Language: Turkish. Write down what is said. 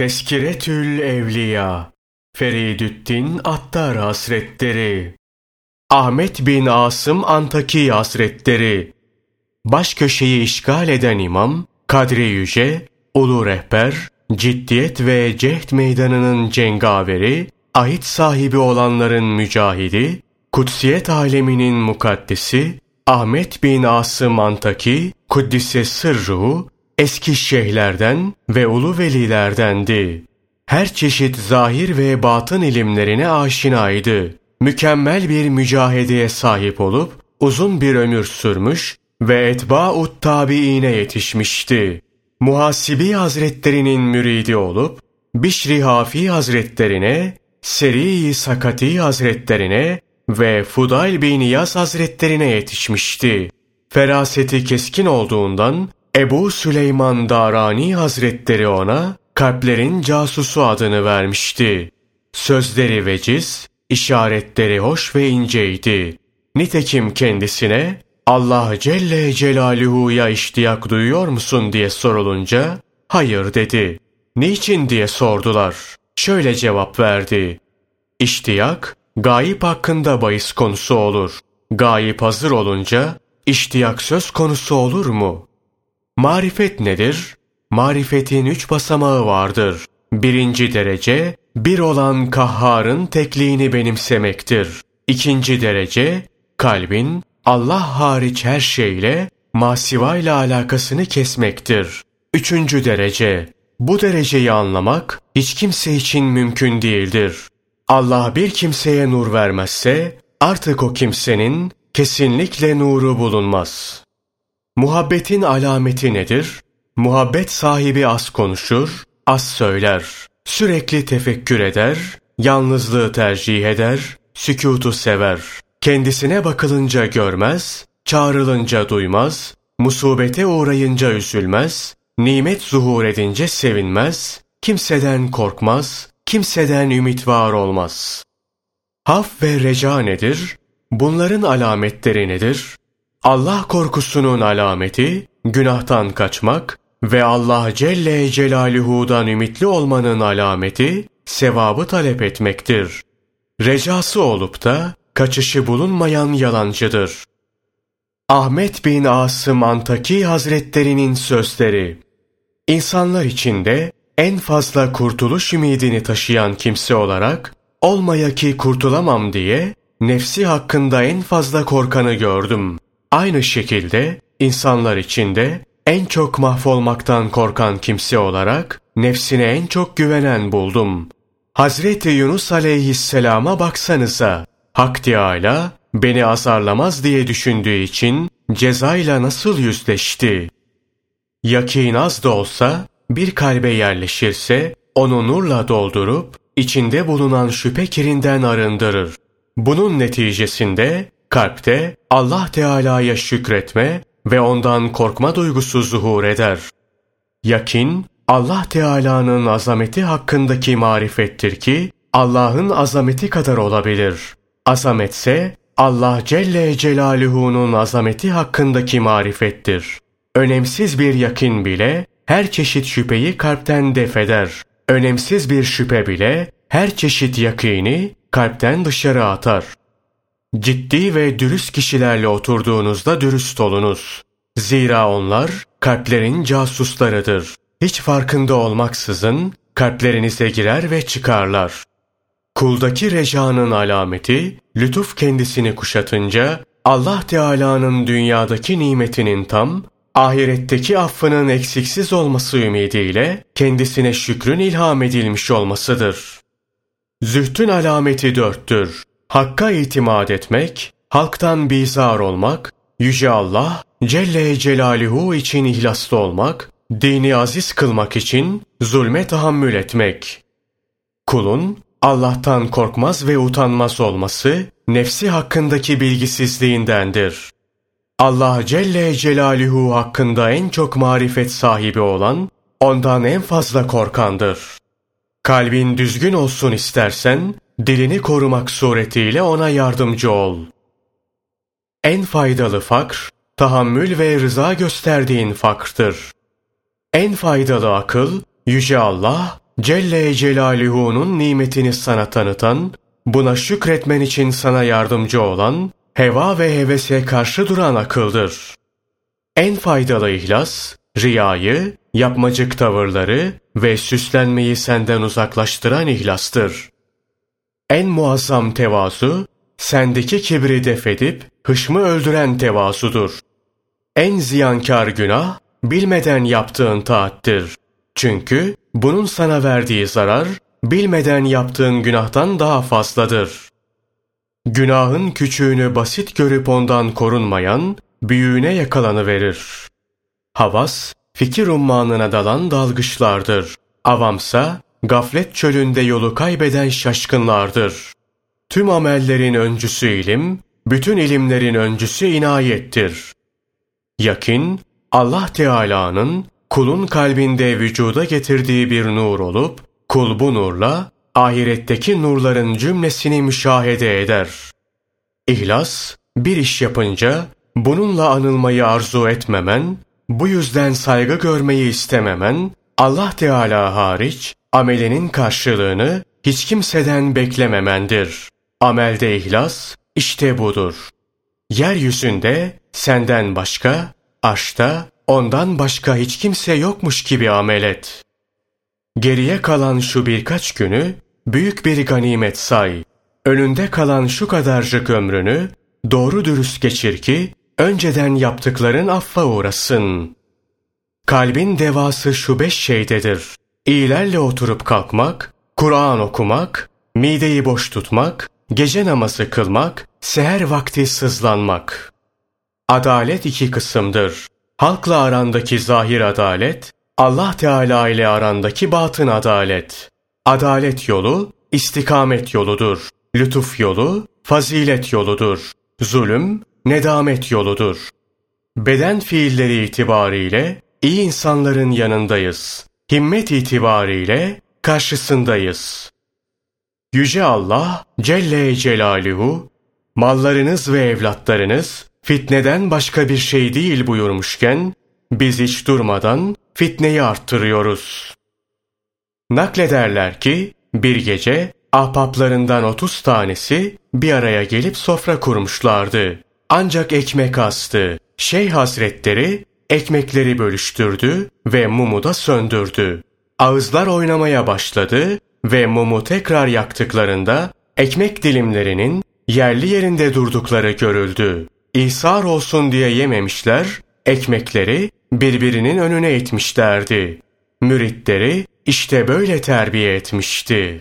Teskiretül Evliya Feridüddin Attar Hasretleri Ahmet bin Asım Antaki Hasretleri Baş köşeyi işgal eden imam, Kadri Yüce, Ulu Rehber, ciddiyet ve cehd meydanının cengaveri, ahit sahibi olanların mücahidi, kutsiyet aleminin mukaddesi, Ahmet bin Asım Antaki, Kuddise Sırruhu, eski şeyhlerden ve ulu velilerdendi. Her çeşit zahir ve batın ilimlerine aşinaydı. Mükemmel bir mücahedeye sahip olup uzun bir ömür sürmüş ve etba'ut tabiine yetişmişti. Muhasibi Hazretlerinin müridi olup Bişri Hafi Hazretlerine, Seri Sakati Hazretlerine ve Fudayl bin Yaz Hazretlerine yetişmişti. Feraseti keskin olduğundan Ebu Süleyman Darani Hazretleri ona kalplerin casusu adını vermişti. Sözleri veciz, işaretleri hoş ve inceydi. Nitekim kendisine Allah Celle Celaluhu'ya iştiyak duyuyor musun diye sorulunca hayır dedi. Niçin diye sordular. Şöyle cevap verdi. İştiyak, gayip hakkında bahis konusu olur. Gayip hazır olunca iştiyak söz konusu olur mu?'' Marifet nedir? Marifetin üç basamağı vardır. Birinci derece, bir olan kahharın tekliğini benimsemektir. İkinci derece, kalbin Allah hariç her şeyle masiva ile alakasını kesmektir. Üçüncü derece, bu dereceyi anlamak hiç kimse için mümkün değildir. Allah bir kimseye nur vermezse artık o kimsenin kesinlikle nuru bulunmaz. Muhabbetin alameti nedir? Muhabbet sahibi az konuşur, az söyler. Sürekli tefekkür eder, yalnızlığı tercih eder, sükutu sever. Kendisine bakılınca görmez, çağrılınca duymaz, musibete uğrayınca üzülmez, nimet zuhur edince sevinmez, kimseden korkmaz, kimseden ümit var olmaz. Haf ve reca nedir? Bunların alametleri nedir? Allah korkusunun alameti, günahtan kaçmak ve Allah Celle Celaluhu'dan ümitli olmanın alameti, sevabı talep etmektir. Recası olup da kaçışı bulunmayan yalancıdır. Ahmet bin Asım Antaki Hazretlerinin sözleri İnsanlar içinde en fazla kurtuluş ümidini taşıyan kimse olarak, olmaya ki kurtulamam diye, nefsi hakkında en fazla korkanı gördüm. Aynı şekilde insanlar içinde en çok mahvolmaktan korkan kimse olarak nefsine en çok güvenen buldum. Hazreti Yunus aleyhisselama baksanıza. Hak Teâlâ beni azarlamaz diye düşündüğü için cezayla nasıl yüzleşti? Yakin az da olsa bir kalbe yerleşirse onu nurla doldurup içinde bulunan şüphe kirinden arındırır. Bunun neticesinde Kalpte Allah Teala'ya şükretme ve ondan korkma duygusu zuhur eder. Yakin, Allah Teala'nın azameti hakkındaki marifettir ki, Allah'ın azameti kadar olabilir. Azametse, Allah Celle Celaluhu'nun azameti hakkındaki marifettir. Önemsiz bir yakin bile, her çeşit şüpheyi kalpten defeder. Önemsiz bir şüphe bile, her çeşit yakini kalpten dışarı atar. Ciddi ve dürüst kişilerle oturduğunuzda dürüst olunuz. Zira onlar kalplerin casuslarıdır. Hiç farkında olmaksızın kalplerinize girer ve çıkarlar. Kuldaki recanın alameti, lütuf kendisini kuşatınca, Allah Teala'nın dünyadaki nimetinin tam, ahiretteki affının eksiksiz olması ümidiyle kendisine şükrün ilham edilmiş olmasıdır. Zühtün alameti dörttür. Hakka itimat etmek, halktan bizar olmak, Yüce Allah Celle Celaluhu için ihlaslı olmak, dini aziz kılmak için zulme tahammül etmek. Kulun Allah'tan korkmaz ve utanmaz olması nefsi hakkındaki bilgisizliğindendir. Allah Celle Celaluhu hakkında en çok marifet sahibi olan, ondan en fazla korkandır. Kalbin düzgün olsun istersen, dilini korumak suretiyle ona yardımcı ol. En faydalı fakr, tahammül ve rıza gösterdiğin faktır. En faydalı akıl, Yüce Allah, Celle Celaluhu'nun nimetini sana tanıtan, buna şükretmen için sana yardımcı olan, heva ve hevese karşı duran akıldır. En faydalı ihlas, riyayı, yapmacık tavırları ve süslenmeyi senden uzaklaştıran ihlastır. En muazzam tevazu, sendeki kibri defedip hışmı öldüren tevazudur. En ziyankar günah, bilmeden yaptığın taattir. Çünkü bunun sana verdiği zarar, bilmeden yaptığın günahtan daha fazladır. Günahın küçüğünü basit görüp ondan korunmayan, büyüğüne yakalanıverir. Havas, fikir ummanına dalan dalgıçlardır. Avamsa, gaflet çölünde yolu kaybeden şaşkınlardır. Tüm amellerin öncüsü ilim, bütün ilimlerin öncüsü inayettir. Yakin, Allah Teala'nın kulun kalbinde vücuda getirdiği bir nur olup, kul bu nurla ahiretteki nurların cümlesini müşahede eder. İhlas, bir iş yapınca bununla anılmayı arzu etmemen, bu yüzden saygı görmeyi istememen, Allah Teala hariç amelinin karşılığını hiç kimseden beklememendir. Amelde ihlas işte budur. Yeryüzünde senden başka, aşta ondan başka hiç kimse yokmuş gibi amel et. Geriye kalan şu birkaç günü büyük bir ganimet say. Önünde kalan şu kadarcık ömrünü doğru dürüst geçir ki önceden yaptıkların affa uğrasın. Kalbin devası şu beş şeydedir. İyilerle oturup kalkmak, Kur'an okumak, mideyi boş tutmak, gece namazı kılmak, seher vakti sızlanmak. Adalet iki kısımdır. Halkla arandaki zahir adalet, Allah Teala ile arandaki batın adalet. Adalet yolu, istikamet yoludur. Lütuf yolu, fazilet yoludur. Zulüm, nedamet yoludur. Beden fiilleri itibariyle iyi insanların yanındayız. Himmet itibariyle karşısındayız. Yüce Allah Celle Celaluhu, mallarınız ve evlatlarınız fitneden başka bir şey değil buyurmuşken, biz hiç durmadan fitneyi arttırıyoruz. Naklederler ki, bir gece ahbaplarından otuz tanesi bir araya gelip sofra kurmuşlardı. Ancak ekmek astı. Şeyh Hazretleri ekmekleri bölüştürdü ve mumu da söndürdü. Ağızlar oynamaya başladı ve mumu tekrar yaktıklarında ekmek dilimlerinin yerli yerinde durdukları görüldü. İhsar olsun diye yememişler, ekmekleri birbirinin önüne itmişlerdi. Müritleri işte böyle terbiye etmişti.